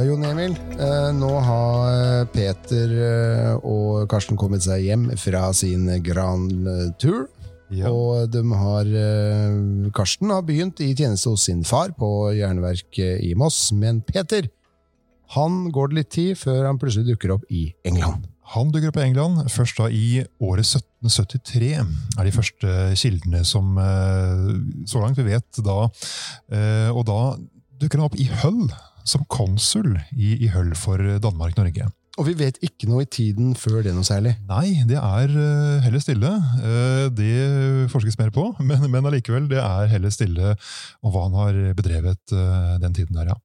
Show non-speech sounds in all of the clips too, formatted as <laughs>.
Ja, Jon Emil, eh, nå har Peter eh, og Karsten kommet seg hjem fra sin Grand Tour. Ja. Og de har eh, Karsten har begynt i tjeneste hos sin far på jernverket i Moss, men Peter han går det litt tid før han plutselig dukker opp i England. Han dukker opp i England først da i året 1773. er de første kildene som eh, så langt vi vet da. Eh, Og da dukker han opp i Hull som konsul i, i Høll for Danmark-Norge. Og vi vet ikke noe i tiden før det noe særlig. Nei, det er eh, heller stille. Eh, Det forskes mer på, <laughs> men, men allikevel, det er heller stille om hva han har bedrevet eh, den tiden der, ja.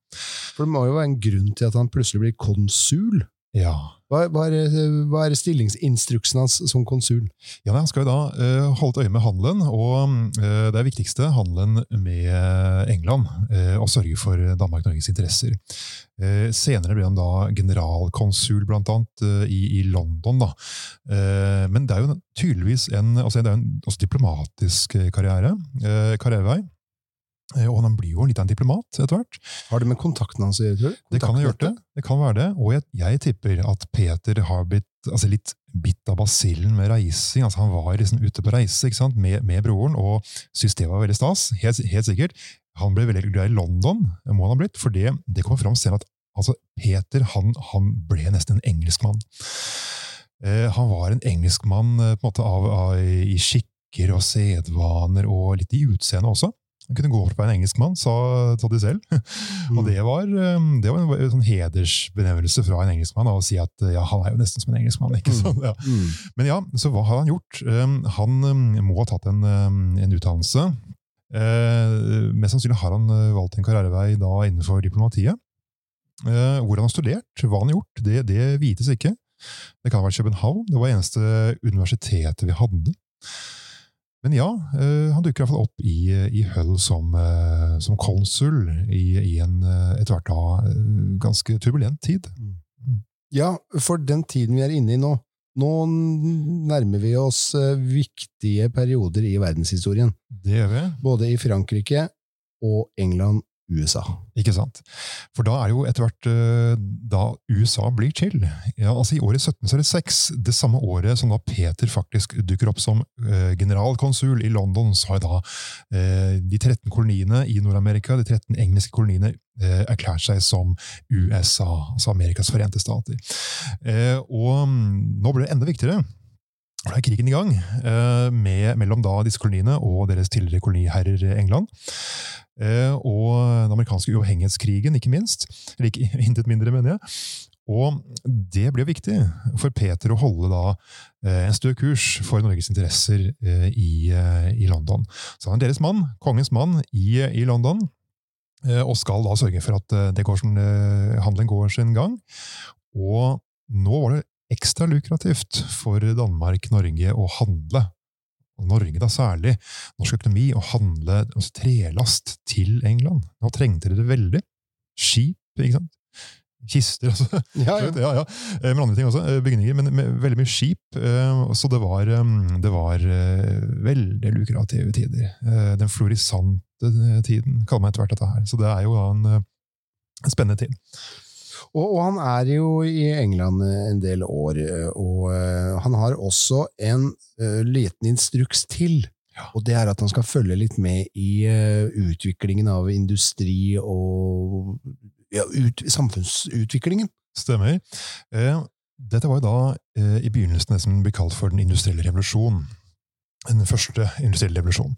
For det må jo være en grunn til at han plutselig blir konsul. Ja, Hva, hva, er, hva er stillingsinstruksen hans som konsul? Ja, Han skal jo da uh, holde et øye med handelen, og uh, det er viktigste handelen med England. Uh, og sørge for Danmark-Norges interesser. Senere ble han da generalkonsul, blant annet, i, i London. da. Men det er jo tydeligvis en, altså det er en også diplomatisk karriere, karrierevei. Eh, Og han blir jo litt av en diplomat etter hvert. Har det med kontakten hans å gjøre? Det kan ha gjort det. Det kan være det. Og jeg, jeg tipper at Peter har blitt altså litt bitt av basillen med reising. altså Han var liksom ute på reise ikke? Med, med broren og syntes det var veldig stas. Helt, helt sikkert. Han ble veldig glad i London, må han ha blitt, for det, det kommer fram senere at altså, Peter han, han ble nesten en engelskmann. Eh, han var en engelskmann eh, på en måte av, av, i skikker og sedvaner og litt i utseendet også. Han kunne gå opp på en engelskmann, sa, sa de selv. <laughs> Og det var, um, det var en sånn hedersbenevnelse fra en engelskmann å si at ja, han er jo nesten som en engelskmann. ikke sant? Ja. Mm. Men ja, så hva har han gjort? Um, Han um, må ha tatt en, en utdannelse. Eh, Mest sannsynlig har han uh, valgt en karrierevei da innenfor diplomatiet. Eh, Hvor han har studert, hva han har gjort, det, det vites ikke. Det kan ha vært København. Det var det eneste universitetet vi hadde. Men ja, eh, han dukker i hvert fall opp i, i Hull som, eh, som konsul i, i en eh, etter hvert da eh, ganske turbulent tid. Ja, for den tiden vi er inne i nå, nå nærmer vi oss eh, viktige perioder i verdenshistorien. Det gjør vi. Både i Frankrike og England, USA. Ikke sant? For da er det jo etter hvert eh, da USA blir til. Ja, altså I året 1776, det samme året som da Peter faktisk dukker opp som eh, generalkonsul i London, så har da eh, de 13 koloniene i Nord-Amerika, de 13 engelske koloniene, erklært seg som USA, altså Amerikas forente stater. Og mm, nå blir det enda viktigere. Da er krigen i gang med, mellom disse koloniene og deres tidligere koloniherrer England. Eh, og den amerikanske uavhengighetskrigen, ikke minst. Eller ikke, <laughs> intet mindre, mener jeg. Og det ble viktig for Peter å holde da eh, en stø kurs for Norges interesser eh, i, i London. Så han er deres mann, kongens mann, i, i London. Og skal da sørge for at det går som, handelen går sin gang. Og nå var det ekstra lukrativt for Danmark-Norge å handle og Norge da særlig, norsk økonomi, å handle altså, trelast til England. Nå trengte de det veldig. Skip, ikke sant? Kister, <laughs> altså. Ja, ja. Ja, ja. Eh, Men andre ting også. eh, Bygninger, men med veldig mye skip. eh, Så det var, det var veldig lukrative tider. Den florisante tiden kaller man etter hvert dette her. Så det er jo en, en spennende tid. Og, og han er jo i England en del år, eh, og eh, han har også en eh, liten instruks til. Og det er at han skal følge litt med i eh, utviklingen av industri og ja, ut, samfunnsutviklingen. Stemmer. Eh, Dette var jo da eh, i begynnelsen det som blir kalt for den industrielle revolusjon. Den første industrielle revolusjonen.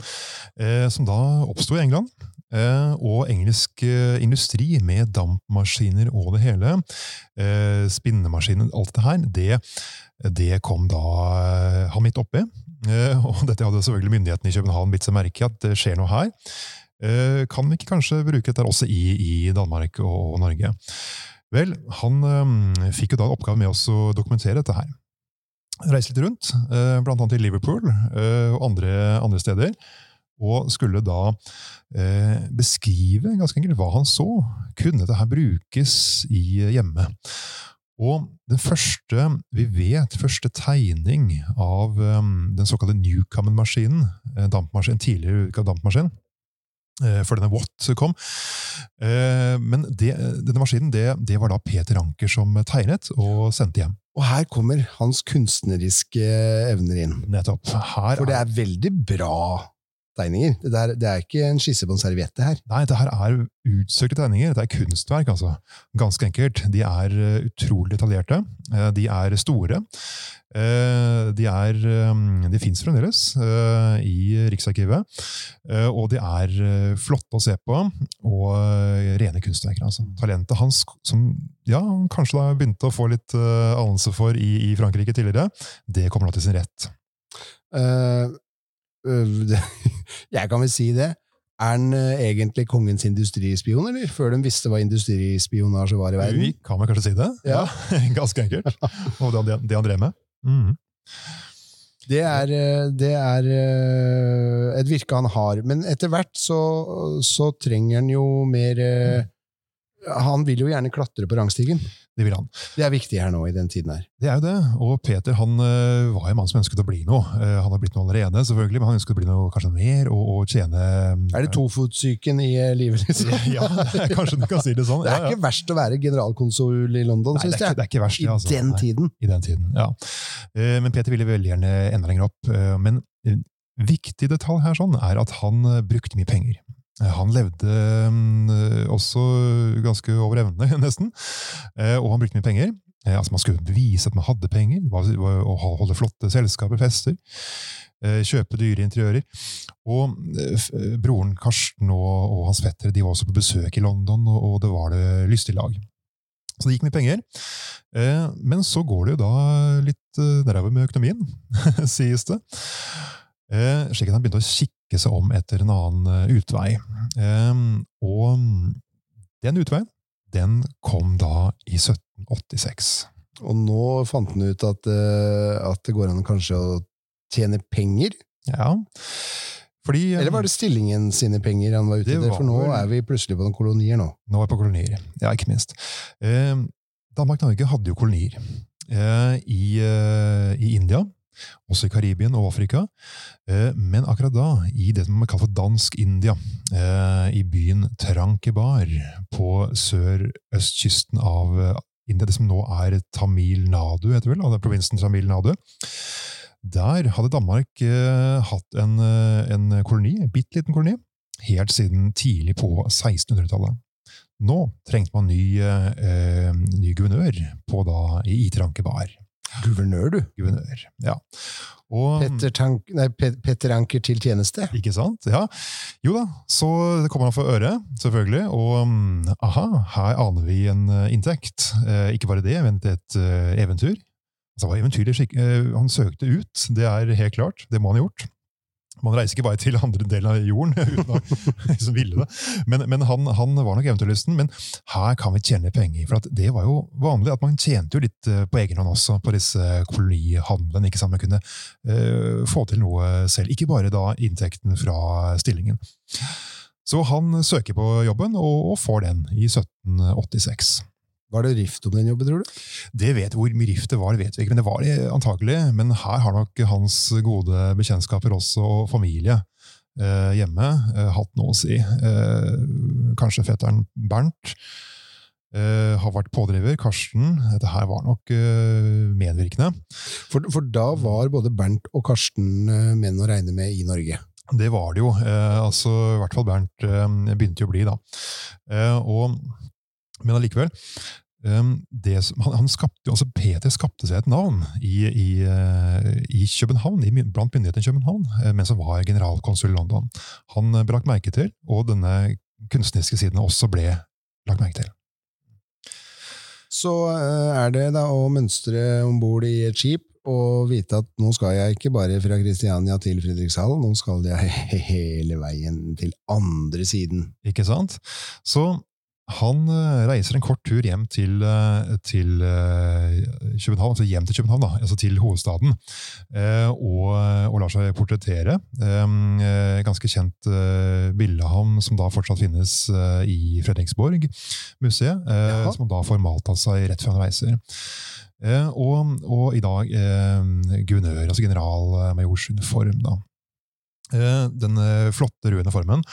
Eh, som da oppsto i England. Eh, og engelsk eh, industri med dampmaskiner og det hele, spinnemaskiner, alt det her, det, det kom da han midt oppi. Og dette hadde selvfølgelig myndighetene i København bitt seg merke i at det skjer noe her. Kan vi ikke kanskje bruke dette også i, i Danmark og, Norge? Vel, han fikk jo da en oppgave med oss å dokumentere dette her. Reise litt rundt, eh, annet i Liverpool eh, og andre, andre steder. Og skulle da eh, beskrive ganske enkelt hva han så. Kunne dette her brukes i hjemme? Og den første vi vet, første tegning av um, den såkalte Newcomen-maskinen, en tidligere utgave dampmaskin, eh, før denne Watt kom. Eh, Men det, denne maskinen det, det var da Peter Anker som tegnet og sendte hjem. Og her kommer hans kunstneriske evner inn. Nettopp. Her For det er veldig bra tegninger. Det, der, det er ikke en skisse på en serviett, det her. Nei, det her er utsøkte tegninger. Det er kunstverk, altså. Ganske enkelt. De er eh, utrolig detaljerte. Eh, De er store. Eh, De er eh, De fins fremdeles i Riksarkivet. Og de er flotte å se på, og rene kunstverker. Altså. Talentet hans, som ja, han kanskje da begynte å få litt anelse for i, i Frankrike tidligere, det kommer nå til sin rett. Det, <laughs> jeg kan vel si det. Er han øh, egentlig kongens industrispion, eller? Før de visste hva industrispionasje var i verden? Vi kan vel kanskje si det? Ja. <laughs> Ganske enkelt. <laughs> Og det, det han drev med. Mm. Det er, øh, det er øh, et virke han har. Men etter hvert så, så trenger han jo mer Han vil jo gjerne klatre på rangstigen. Det vil han. Det er viktig her nå i den tiden her. Det er jo det. Og Peter han eh, var en mann som ønsket å bli noe. Eh, han har blitt noe allerede, selvfølgelig, men han ønsket å bli noe kanskje mer og, og tjene Er det tofotsyken i øh, livet, liksom? <laughs> Ja, kanskje du kan si det sånn. Det er Ja, ja. ikke verst å være generalkonsul i London, Nei, syns er jeg. det er ikke verst, I det. Altså. den Nei, tiden. I den tiden, ja. Eh, Men Peter ville veldig gjerne enda lenger opp. Eh, Men en viktig detalj her sånn er at han eh, brukte mye penger. Eh, Han levde mm, også ganske over evne, <laughs> nesten. Eh, Og han brukte mye penger. Eh, Altså Man skulle bevise at man hadde penger, ha- holde flotte selskaper, fester. eh, Kjøpe dyre interiører. Og eh, eh, broren Karsten og, og hans fettere de var også på besøk i London, og, og det var det lystig lag. Så det gikk mye penger. Eh, Men så går det jo da litt eh, nedover med økonomien, <laughs> sies det. Eh, Slik at han begynte å kikke seg om etter en annen eh, utvei. Eh, Og den utveien, den kom da i 1786. Og nå fant han ut at, øh, at det går an kanskje å tjene penger. Ja. Fordi eh, Eller var det stillingen sine penger han var ute etter? For nå er vi plutselig på noen kolonier nå. Nå er vi på kolonier. Ja, ikke minst. Eh, Danmark-Norge hadde jo kolonier eh, i, eh, i India, også i Karibien og Afrika. Eh, men akkurat da, i det som man kaller for Dansk-India, eh, i byen Trankebar på sørøstkysten av eh, India, det som nå er Tamil Nadu, heter vel, av provinsen Tamil Nadu. Der hadde Danmark hatt en, en koloni, en bitte liten koloni, helt siden tidlig på 1600-tallet. Nå trengte man ny, eh, ny guvernør på da, i Trankebar. Guvernør, du. Guvernør, ja. Og, Petter, Tank, nei, Petter Anker til tjeneste. Ikke sant? Ja. Jo da, så det kommer han for øre, selvfølgelig. Og mm, aha, her aner vi en eh, inntekt. Eh, ikke bare det, men et eh, eventyr. Altså, skikk... eh, han søkte ut, det er helt klart. Det må han ha gjort. Man reiser ikke bare til andre delen av jorden <laughs> uten å liksom ville det. Men, men han, han var nok eventyrlysten. Men her kan vi tjene penger. For det var jo vanlig at man tjente jo litt eh, på egen hånd også på disse kolonihandlene. ikke sant? Man kunne uh, få til noe selv. Ikke bare da inntekten fra stillingen. Så han søker på jobben, og, og får den i 1786. Var det rift om den jobben, tror du? Det vet Hvor mye rift det var, det vet vi ikke, men det var det antagelig. Men her har nok hans gode bekjentskaper også, og familie eh, hjemme, eh, hatt noe å si. Eh, kanskje fetteren Bernt eh, har vært pådriver. Karsten. Dette her var nok eh, medvirkende. For, for da var både Bernt og Karsten øh, menn å regne med i Norge. Det var det jo. Eh, altså, I hvert fall Bernt eh, begynte jo å bli, da. Eh, og, men allikevel eh, som, han, skapte, jo- altså Peter skapte seg et navn i, i, eh, i København, i, blant myndighetene i København, eh, mens han var generalkonsul i London. Han brakk ble lagt merke til, og denne kunstneriske siden også ble lagt merke til. Så er det da å mønstre om bord i et skip og vite at nå skal jeg ikke bare fra Kristiania til Fredrikshallen, nå skal jeg hele veien til andre siden. Ikke sant? Så han eh, reiser en kort tur hjem til, eh, til eh, København, altså hjem til København, da, altså til hovedstaden, og, og lar seg portrettere. Eh, eh, Ganske kjent bilde av ham som da fortsatt finnes i Fredriksborg-museet, eh, Jaha. som da får malt av seg rett før han reiser. Og, og i dag guvernør, altså generalmajors uniform. da. Den flotte røde formen.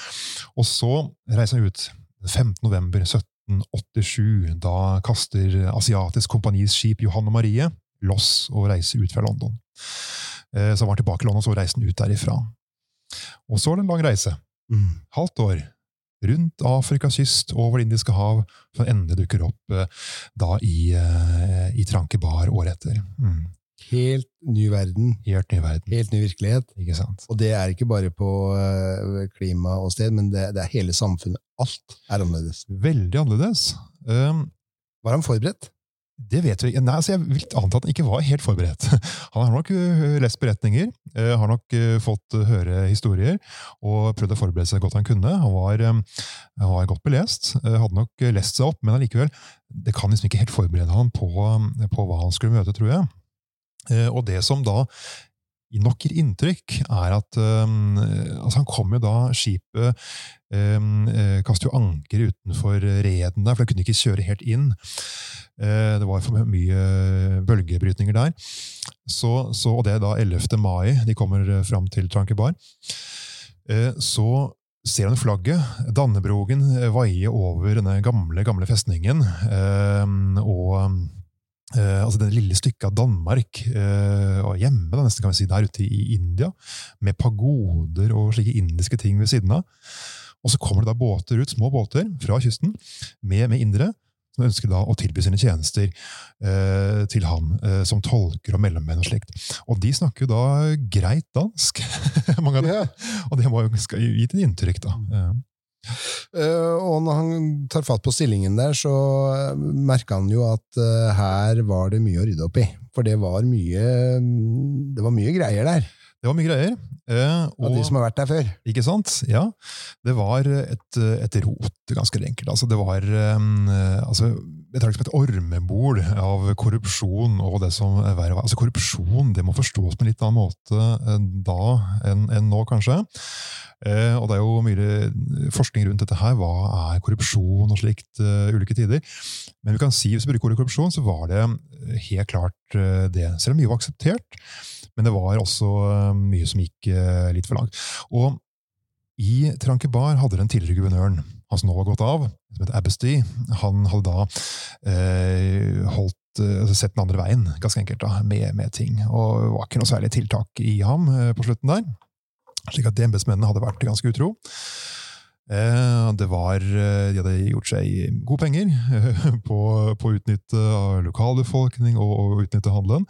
Og så reiser han ut 15. november 1787. Da kaster Asiatisk Kompanis skip Johan og Marie loss og reiser ut fra London. Så han var tilbake i London, og så reiste han ut derifra. Og så var det en lang reise. Mm. Halvt år. Rundt Afrikas kyst, over Det indiske hav, for endelig dukker opp eh, da i, eh, i Trankebar året etter. Mm. Helt ny verden, Helt ny verden. helt ny virkelighet. Ikke sant? Og det er ikke bare på eh, klima og sted, men det, det er hele samfunnet. Alt er annerledes. Veldig annerledes. Um, Var han forberedt? Det vet vi ikke. Nei, altså Jeg vil anta at han ikke var helt forberedt. <laughs> Han har nok øh, lest beretninger, øh, har nok fått høre historier og prøvd å forberede seg godt han kunne. Han var, han var godt belest, hadde nok lest seg opp, men allikevel, det kan liksom ikke helt forberede han på, på hva han skulle møte, tror jeg. Eh, Og det som da nok gir inntrykk, er at um, altså Han kom jo da Skipet um, eh, kastet jo anker utenfor reden der, for det kunne ikke kjøre helt inn. Uh, det var for mye bølgebrytninger der. Så, så, og det er da 11. mai de kommer fram til Trankebar. Uh, så ser han flagget. Dannebrogen vaier over denne gamle, gamle festningen. Eh, og Eh, altså det lille stykket av Danmark, eh, og hjemme da, nesten kan vi si, der ute i India, med pagoder og slike indiske ting ved siden av. Og så kommer det da båter ut, små båter fra kysten med, med indere, som ønsker da å tilby sine tjenester eh, til ham eh, som tolker og mellommenn og slikt. Og de snakker jo da greit dansk, <laughs> mange av dem. Yeah. Og det må jo gitt gi et inntrykk, da. Eh, Eh, og når han tar fatt på stillingen der, så merker han jo at eh, her var det mye å rydde opp i. For det var mye, det var mye greier der, det var mye greier. og, av de som har vært der før. Ikke sant? Ja. Det var et, et rot, ganske enkelt. Altså, det var altså, det som et ormebol av korrupsjon og det som er verre. Altså, korrupsjon det må forstås på en litt annen måte eh, da enn, enn nå, kanskje. Eh, og det er jo mye forskning rundt dette her. Hva er korrupsjon og slikt? Uh, ulike tider. Men vi kan si, hvis vi bruker ordet korrupsjon, så var det helt klart uh, det. Selv om mye var akseptert. Men det var også uh, mye som gikk litt for langt. Og i Trankebar hadde den tidligere guvernøren, han som nå har gått av, som heter Abbesty, han hadde da eh, holdt altså sett den andre veien, ganske enkelt, da, med, med ting. Og det var ikke noe særlig tiltak i ham eh, på slutten der. Slik at de embetsmennene hadde vært ganske utro. Eh, det var, de hadde gjort seg gode penger på, å utnytte lokalbefolkning og, og utnytte handelen.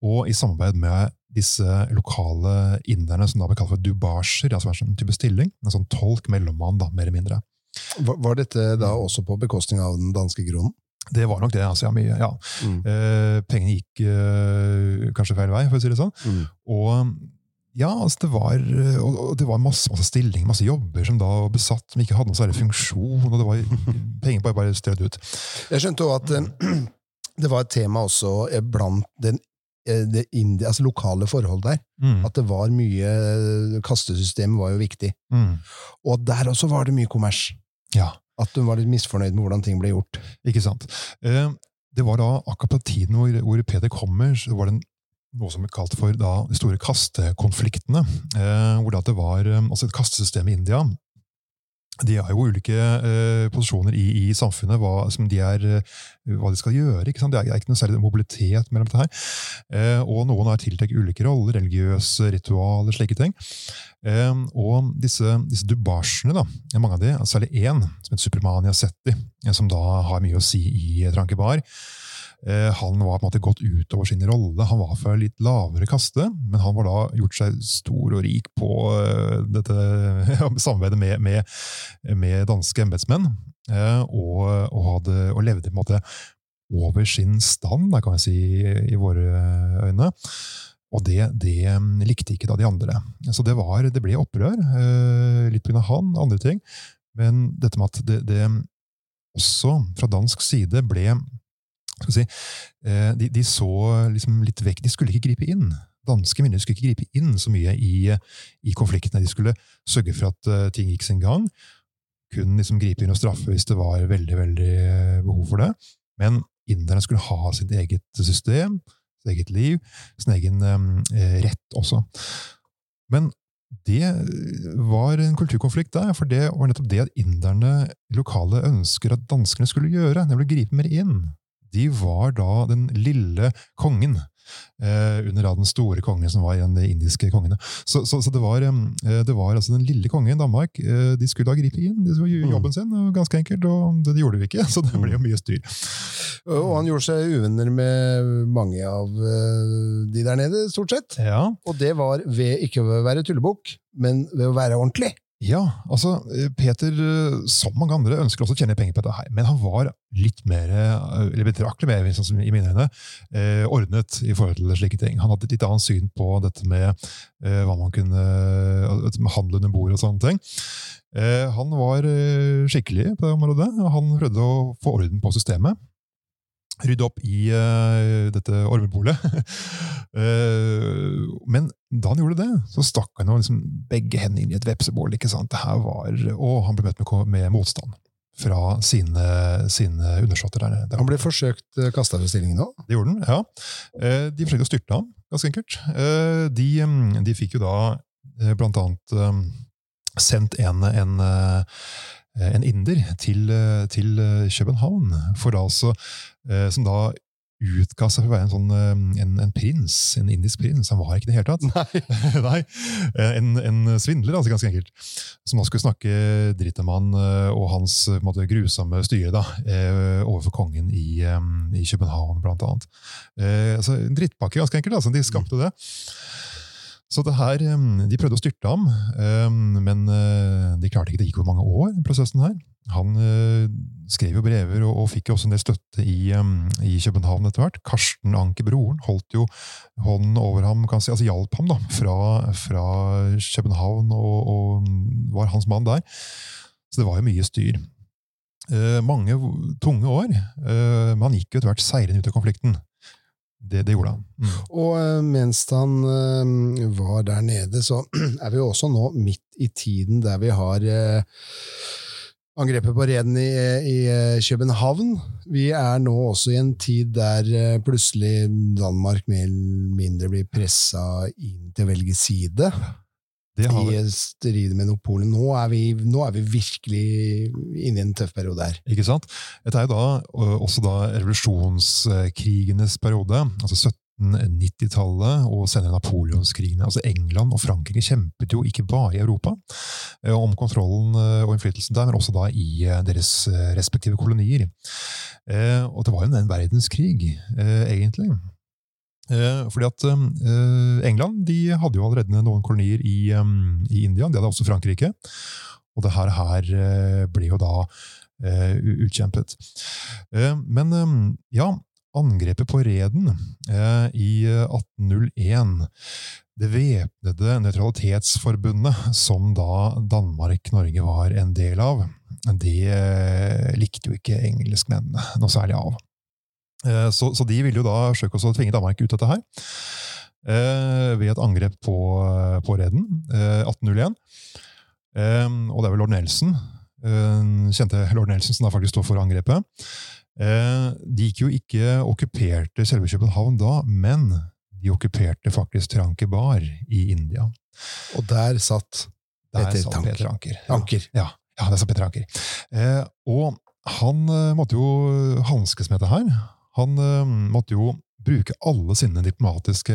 Og i samarbeid med disse lokale inderne, som da ble kalt for dubasjer, altså en type stilling, en sånn tolk mellommann, da, mer eller mindre. Var, dette da også på bekostning av den danske kronen? Det var nok det. altså ja, ja. Mm. Eh, pengene gikk eh, kanskje feil vei, for å si det sånn. Mm. Og ja, altså det var, og det var masse, masse stillinger, masse jobber som da var besatt, som ikke hadde noen særlig funksjon. og det var <laughs> Penger bare, bare strødd ut. Jeg skjønte også at eh, <clears throat> det var et tema også eh, blant den, eh, det indi, altså lokale forhold der. Mm. At det var mye Kastesystemet var jo viktig. Mm. Og der også var det mye kommers. Ja, At hun var litt misfornøyd med hvordan ting ble gjort. ikke sant. Eh, det var da akkurat på tiden hvor, hvor Peder kommer, så var det en, noe som ble kalt for da, de store kastekonfliktene. Eh, hvor det var eh, altså et kastesystem i India. De har jo ulike eh, posisjoner i, i samfunnet, hva, de er, eh, hva de skal gjøre. Det er, det er ikke noe særlig mobilitet mellom dette her. Eh, og noen har tiltenkt ulike roller, religiøse ritualer, slike ting. Eh, og disse, disse dubasjene, da, mange av de, særlig én, som heter Supermania Setti, eh, som da har mye å si i Trankebar, han var på en måte gått utover sin rolle. Han var fra litt lavere kaste, men han var da gjort seg stor og rik på eh, dette <laughs> samarbeidet med, med, med danske embetsmenn, eh, og, og, og levde på en måte over sin stand, kan jeg si, i våre øyne. Og det, det likte ikke da de andre. Så det, var, det ble opprør, eh, litt pga. han, andre ting. Men dette med at det, det også fra dansk side ble si, eh, de, de så liksom litt vekk. De skulle ikke gripe inn. Danske myndigheter skulle ikke gripe inn så mye i, i konfliktene. De skulle sørge for at eh, ting gikk sin gang. Kun liksom gripe inn og straffe hvis det var veldig veldig eh, behov for det. Men inderne skulle ha sitt eget system, sitt eget liv, sin egen eh, rett også. Men det var en kulturkonflikt der, for det var nettopp det at inderne lokale ønsker at danskene skulle gjøre, nemlig å gripe mer inn. De var da den lille kongen eh, under da den store kongen som var igjen de indiske kongene. Så, så, så det, var, eh, det var altså den lille kongen i Danmark. Eh, de skulle da gripe inn, de skulle gjøre jobben sin, ganske enkelt, og det, gjorde de ikke. <laughs> Så det ble jo mye styr. Og han gjorde seg uvenner med mange av eh, de der nede, stort sett. Ja, Og det var ved ikke å være tullebukk, men ved å være ordentlig. Ja, altså Peter, eh, som mange andre, ønsker også å tjene penger på dette her, men han var litt mer, eh, eller betraktelig mer, sånn i mine øyne, eh, ordnet i forhold til slike ting. Han hadde et litt annet syn på dette med eh, hva man kunne eh, med under bordet og sånne ting. Eh, han var eh, skikkelig på det området, han prøvde å få orden på systemet. Rydde opp i uh, dette ormebolet. uh, <laughs> men da han gjorde det, så stakk han liksom begge hendene inn i et vepsebål. ikke sant? Det her var, Og han ble møtt med, med motstand fra sine, sine undersåtter. der. der. Han ble forsøkt kasta ved stillingen òg. Det gjorde han, ja. Uh, De forsøkte å styrte ham, ganske enkelt. Eh, De, mm, de fikk jo da eh, blant annet eh, sendt en, en, eh, en inder til, eh, til eh, København, for altså, eh, som da utga seg for å være en, sånn, eh, en, en prins, en indisk prins. Han var ikke det i det hele tatt. Nei. <laughs> Nei, en, en svindler, altså, ganske enkelt. Som da skulle snakke dritt om han eh, og hans eh, måte, grusomme styre da, eh, overfor kongen i, eh, i København, blant annet. Eh, altså, en drittpakke, ganske enkelt. Altså, de skapte det. Så det her, De prøvde å styrte ham, men eh, de klarte ikke. Det gikk jo mange år, prosessen her. Han eh, skrev jo brever og, og fikk jo også en del støtte i, i København etter hvert. Karsten Anker, broren, holdt jo hånden over ham, kan si, altså hjalp ham da, fra, fra København og, og var hans mann der. Så det var jo mye styr. Eh, mange tunge år, men han gikk jo etter hvert seirende ut av konflikten. Det, det gjorde han. Mm. Og eh, mens han uh, var der nede, så <clears throat> er vi jo også nå midt i tiden der vi har uh, angrepet på Reden i, i uh, København. Vi er nå også i en tid der plutselig Danmark mer eller mindre blir pressa inn til å velge side. I strid med Polen. Nå er, vi, nå er vi virkelig inne i en tøff periode her. Ikke sant? Dette er jo da også da revolusjonskrigenes periode, altså 1790-tallet og senere napoleonskrigene. Altså England og Frankrike kjempet jo ikke bare i Europa om kontrollen og innflytelsen der, men også da i deres respektive kolonier. Eh, Og det var jo en verdenskrig, eh, egentlig. Eh, Fordi at eh, England de hadde jo allerede noen kolonier i, eh, i India, det hadde også Frankrike. Og det her, her eh, ble jo da eh, utkjempet. Eh, Men eh, ja, angrepet på Reden eh, i eh, 1801 det væpnede nøytralitetsforbundet, som da Danmark-Norge var en del av, det eh, likte jo ikke engelskmennene noe særlig av. Eh, Så, så de ville jo da forsøke å tvinge Danmark ut av dette her. eh, Ved et angrep på, på Reden, eh, 1801. Eh, Og det er vel lord Nelson, eh, kjente lord Nelson, som da faktisk står for angrepet. Eh, De gikk jo ikke okkuperte selve København da, men de okkuperte faktisk Trankebar i India. Og der satt Der Peter satt Tanker. Peter Anker. Ja. Anker. Ja, ja det satt Peter Anker. Eh, og han eh, måtte jo hanskes med dette her. Han uh, måtte jo bruke alle sine diplomatiske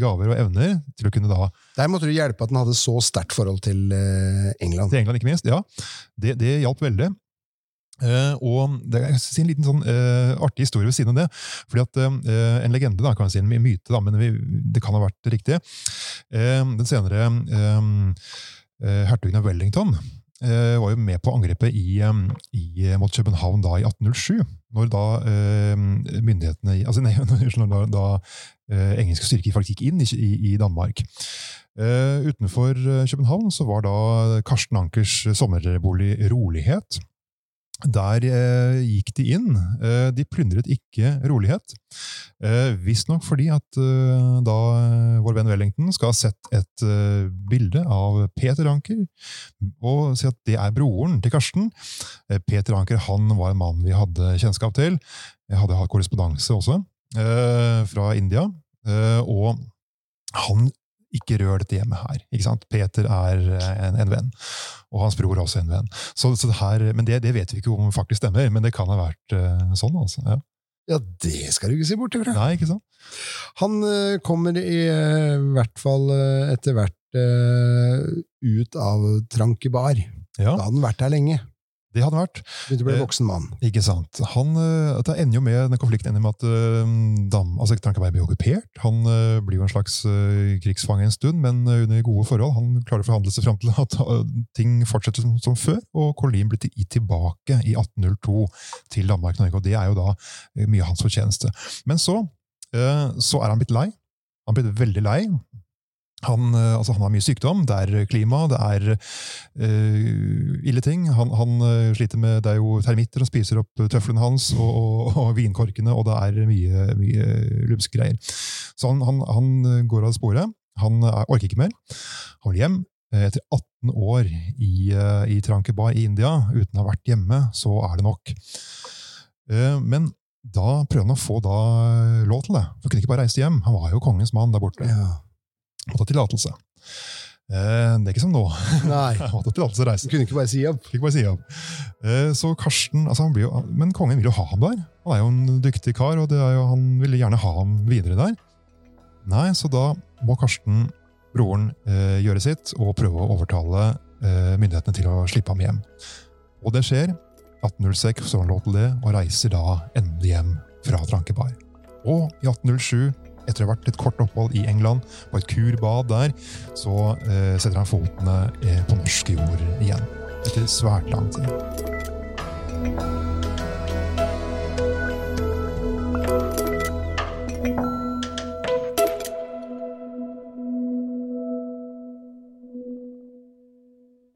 gaver og evner til å kunne da Der måtte du hjelpe at han hadde så sterkt forhold til uh, England. Til England, ikke minst. Ja, det, det hjalp veldig. Uh, og det er en liten sånn uh, artig historie ved siden av det. fordi at uh, En legende, da, kan vi si, en myte, da, men vi, det kan ha vært riktig. Den senere hertugen av Wellington var jo med på angrepet i, i, mot København da i 1807. Når da eh, myndighetene altså <laughs> nei, når da eh, engelske styrker faktisk gikk inn i, i, i Danmark. Eh, utenfor eh, København så var da Karsten Ankers sommerbolig Rolighet. Der eh, gikk de inn. Eh, de plyndret ikke rolighet. Eh, Visstnok fordi at eh, da eh, vår venn Wellington skal ha sett et eh, bilde av Peter Anker, og si at det er broren til Karsten. Eh, Peter Anker han var en mann vi hadde kjennskap til. Jeg hadde hatt korrespondanse også, fra India. Og han ikke rør dette hjemmet her. ikke sant? Peter er en, en venn, og hans bror er også en venn. Så, så det her, men det, det, vet vi ikke om faktisk stemmer, men det kan ha vært uh, sånn. altså. Ja. ja. det skal du ikke si bort ifra. Nei, ikke sant? Han uh, kommer i uh, hvert fall etter hvert ut av Trankebar. Ja. Da hadde han vært her lenge. Det hadde vært. Begynte å bli voksen mann. Eh, ikke sant. Han, eh, det ender jo med, den konflikten ender med at uh, dam, altså Trankeberg blir okkupert. Han uh, blir jo en slags krigsfange en stund, men under gode forhold. Han klarer å forhandle seg fram til at ting fortsetter som, som, før, og kolonien blir gitt tilbake i 1802 til Danmark-Norge. og Det er jo da mye av hans fortjeneste. Men så, så er han blitt lei. Han er blitt veldig lei. Han, eh, altså han, har mye sykdom, det er klima, det er uh, ille ting. Han, han, eh, sliter med Det er jo termitter som spiser opp tøflene hans, og, og, og, vinkorkene, og det er mye, mye lumske greier. Så han, han, går av sporet. Han er, orker ikke mer. Han vil hjem. Etter 18 år i, i Trankebar i India, uten å ha vært hjemme, så er det nok. Uh, men da prøver han å få da lov til det. Han kunne ikke bare reise hjem. Han var jo kongens mann der borte. Ja måtte ha tillatelse. Eh, det er ikke som nå. Nei. <laughs> måtte ha tillatelse å reise. Du kunne ikke bare si opp. Ikke bare si opp. Eh, så Karsten, altså han blir jo, Men kongen vil jo ha ham der. Han er jo en dyktig kar, og jo, han ville gjerne ha ham videre der. Nei, så da må Karsten, broren, eh, gjøre sitt og prøve å overtale myndighetene til å slippe ham hjem. Og det skjer. 1806 får han lov til det, og reiser da endelig hjem fra Trankebar. Og i 1807 etter å ha vært et kort opphold i England, på et kurbad der, så eh, setter han fotene eh, på norsk jord igjen. Etter svært lang tid.